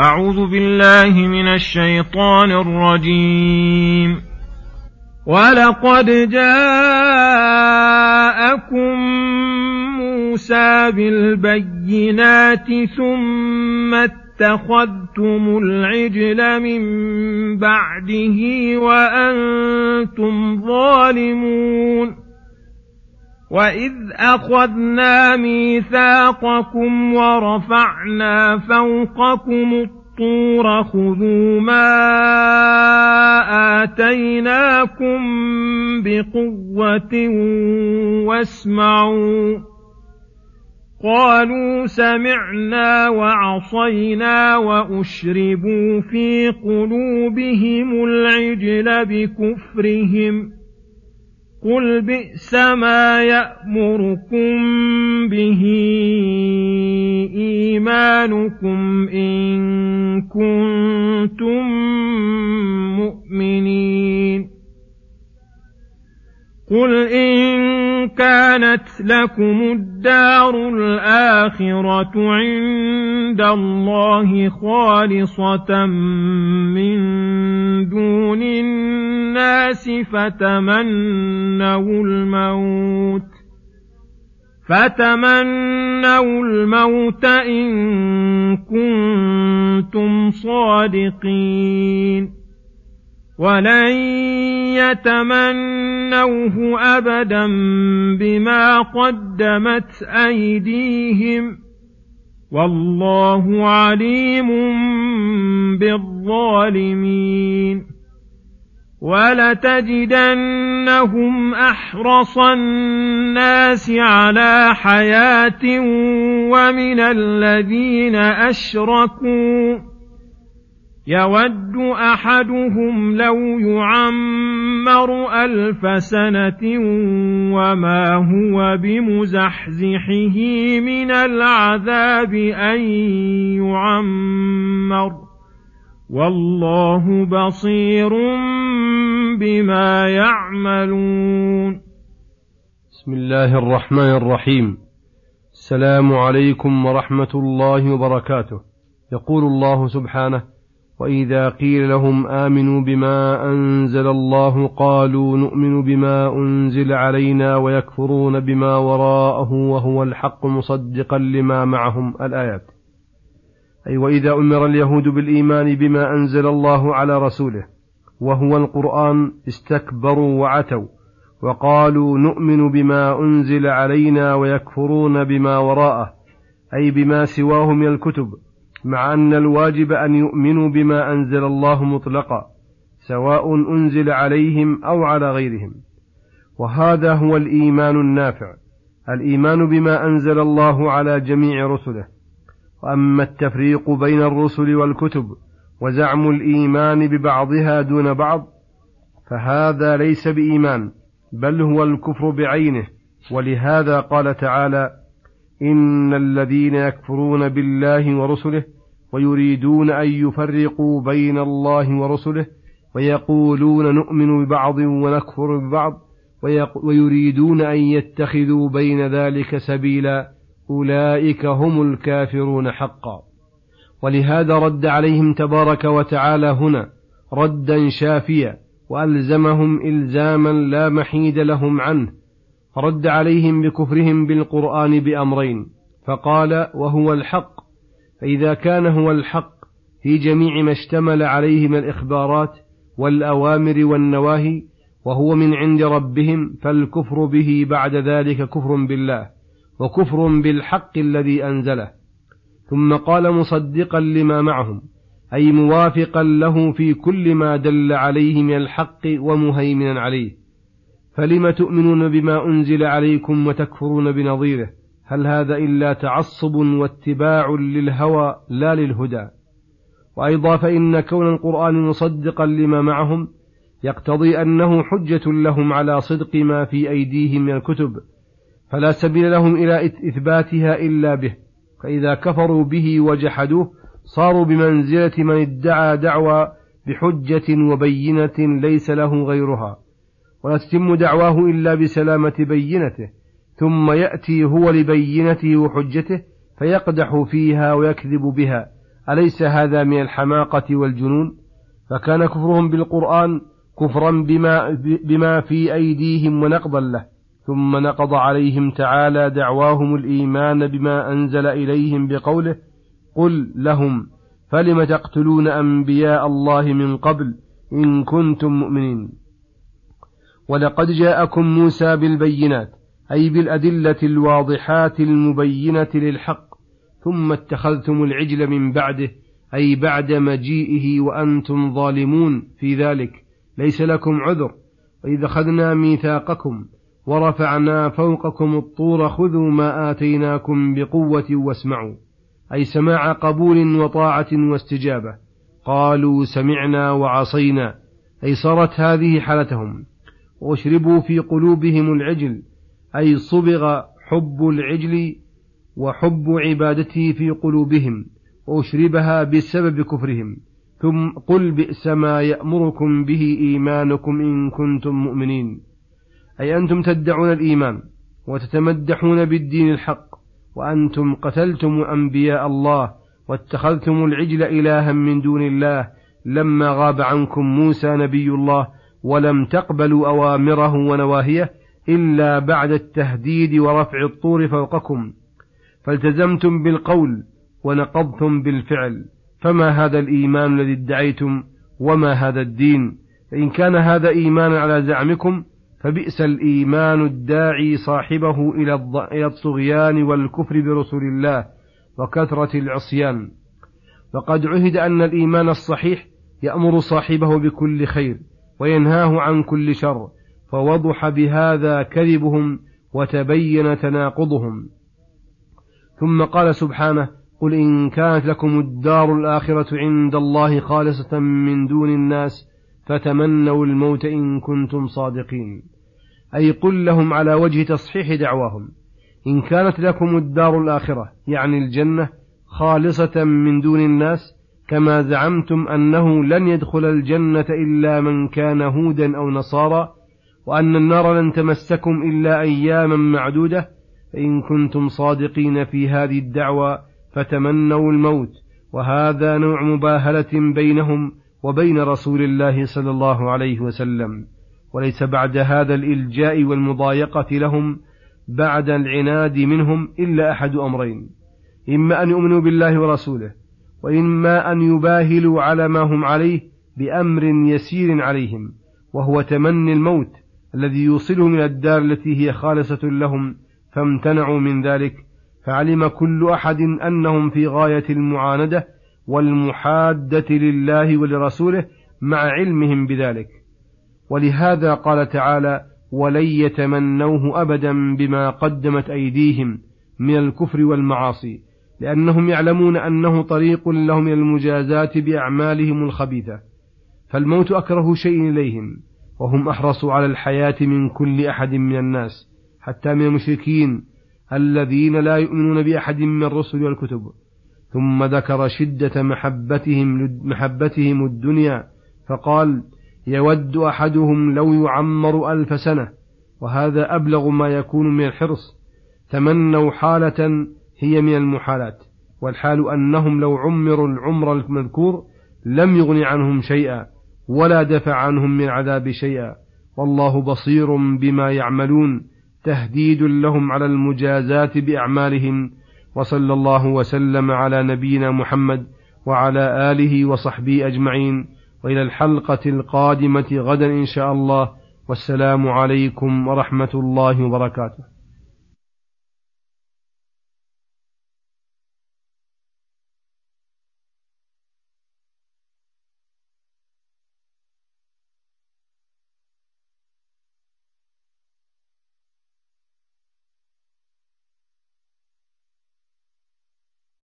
أعوذ بالله من الشيطان الرجيم. ولقد جاءكم موسى بالبينات ثم اتخذتم العجل من بعده وأنتم ظالمون. وإذ أخذنا ميثاقكم ورفعنا فوقكم الطور خذوا ما آتيناكم بقوة واسمعوا قالوا سمعنا وعصينا وأشربوا في قلوبهم العجل بكفرهم قل بئس ما يأمركم به إيمانكم إن كنتم مؤمنين قل إن كانت لكم الدار الآخرة عند الله خالصة من دون الناس فتمنوا الموت فتمنوا الموت إن كنتم صادقين ولن يتمنوه أبدا بما قدمت أيديهم والله عليم بالظالمين ولتجدنهم أحرص الناس على حياة ومن الذين أشركوا يود أحدهم لو يعمر الف سنه وما هو بمزحزحه من العذاب ان يعمر والله بصير بما يعملون. بسم الله الرحمن الرحيم. السلام عليكم ورحمة الله وبركاته. يقول الله سبحانه واذا قيل لهم امنوا بما انزل الله قالوا نؤمن بما انزل علينا ويكفرون بما وراءه وهو الحق مصدقا لما معهم الايات. أي واذا أمر اليهود بالايمان بما انزل الله على رسوله وهو القران استكبروا وعتوا وقالوا نؤمن بما انزل علينا ويكفرون بما وراءه أي بما سواه من الكتب مع أن الواجب أن يؤمنوا بما أنزل الله مطلقا سواء أنزل عليهم أو على غيرهم. وهذا هو الإيمان النافع الإيمان بما أنزل الله على جميع رسله. وأما التفريق بين الرسل والكتب وزعم الإيمان ببعضها دون بعض فهذا ليس بإيمان بل هو الكفر بعينه. ولهذا قال تعالى إن الذين يكفرون بالله ورسله ويريدون أن يفرقوا بين الله ورسله ويقولون نؤمن ببعض ونكفر ببعض ويريدون أن يتخذوا بين ذلك سبيلا أولئك هم الكافرون حقا. ولهذا رد عليهم تبارك وتعالى هنا ردا شافيا وألزمهم إلزاما لا محيد لهم عنه رد عليهم بكفرهم بالقرآن بأمرين فقال وهو الحق. فإذا كان هو الحق في جميع ما اشتمل عليه من الإخبارات والأوامر والنواهي وهو من عند ربهم فالكفر به بعد ذلك كفر بالله وكفر بالحق الذي أنزله. ثم قال مصدقا لما معهم أي موافقا له في كل ما دل عليه من الحق ومهيمنا عليه. فلم تؤمنون بما أنزل عليكم وتكفرون بنظيره؟ هل هذا إلا تعصب واتباع للهوى لا للهدى؟ وأيضا فإن كون القرآن مصدقا لما معهم يقتضي أنه حجة لهم على صدق ما في أيديهم من الكتب فلا سبيل لهم إلى إثباتها إلا به فإذا كفروا به وجحدوه صاروا بمنزلة من ادعى دعوى بحجة وبينة ليس له غيرها. ولا تتم دعواه إلا بسلامة بينته ثم يأتي هو لبينته وحجته فيقدح فيها ويكذب بها. أليس هذا من الحماقة والجنون؟ فكان كفرهم بالقرآن كفرا بما, بما في أيديهم ونقضا له. ثم نقض عليهم تعالى دعواهم الإيمان بما أنزل إليهم بقوله قل لهم فلم تقتلون أنبياء الله من قبل إن كنتم مؤمنين؟ ولقد جاءكم موسى بالبينات أي بالأدلة الواضحات المبينة للحق ثم اتخذتم العجل من بعده أي بعد مجيئه وأنتم ظالمون في ذلك ليس لكم عذر وإذ أخذنا ميثاقكم ورفعنا فوقكم الطور خذوا ما آتيناكم بقوة واسمعوا أي سماع قبول وطاعة واستجابة قالوا سمعنا وعصينا أي صارت هذه حالتهم. وأشربوا في قلوبهم العجل أي صبغ حب العجل وحب عبادته في قلوبهم وأشربها بسبب كفرهم. ثم قل بئس ما يأمركم به إيمانكم إن كنتم مؤمنين. أي أنتم تدعون الإيمان وتتمدحون بالدين الحق وأنتم قتلتم أنبياء الله واتخذتم العجل إلها من دون الله لما غاب عنكم موسى نبي الله ولم تقبلوا أوامره ونواهيه إلا بعد التهديد ورفع الطور فوقكم. فالتزمتم بالقول ونقضتم بالفعل. فما هذا الإيمان الذي ادعيتم؟ وما هذا الدين؟ فإن كان هذا إيمانا على زعمكم فبئس الإيمان الداعي صاحبه إلى الطغيان والكفر برسول الله وكثرة العصيان. وقد عهد أن الإيمان الصحيح يأمر صاحبه بكل خير. وينهاه عن كل شر فوضح بهذا كذبهم وتبين تناقضهم. ثم قال سبحانه قل إن كانت لكم الدار الآخرة عند الله خالصة من دون الناس فتمنوا الموت إن كنتم صادقين. أي قل لهم على وجه تصحيح دعواهم إن كانت لكم الدار الآخرة يعني الجنة خالصة من دون الناس كما زعمتم أنه لن يدخل الجنة إلا من كان هودا أو نصارى وأن النار لن تمسكم إلا أياما معدودة فإن كنتم صادقين في هذه الدعوة فتمنوا الموت. وهذا نوع مباهلة بينهم وبين رسول الله صلى الله عليه وسلم. وليس بعد هذا الإلجاء والمضايقة لهم بعد العناد منهم إلا أحد أمرين. إما أن يؤمنوا بالله ورسوله وإما أن يباهلوا على ما هم عليه بأمر يسير عليهم وهو تمني الموت الذي يوصلهم إلى الدار التي هي خالصة لهم فامتنعوا من ذلك فعلم كل أحد أنهم في غاية المعاندة والمحادة لله ولرسوله مع علمهم بذلك. ولهذا قال تعالى ولن يتمنوه أبدا بما قدمت أيديهم من الكفر والمعاصي لأنهم يعلمون أنه طريق لهم إلى المجازات بأعمالهم الخبيثة فالموت أكره شيء إليهم وهم أحرصوا على الحياة من كل أحد من الناس حتى من المشركين الذين لا يؤمنون بأحد من الرسل والكتب. ثم ذكر شدة محبتهم محبتهم الدنيا فقال يود أحدهم لو يعمر ألف سنة وهذا أبلغ ما يكون من الحرص تمنوا حالة هي من المحالات والحال أنهم لو عمروا العمر المذكور لم يغن عنهم شيئا ولا دفع عنهم من عذاب شيئا. والله بصير بما يعملون تهديد لهم على المجازات بأعمالهم. وصلى الله وسلم على نبينا محمد وعلى آله وصحبه أجمعين. وإلى الحلقة القادمة غدا إن شاء الله. والسلام عليكم ورحمة الله وبركاته.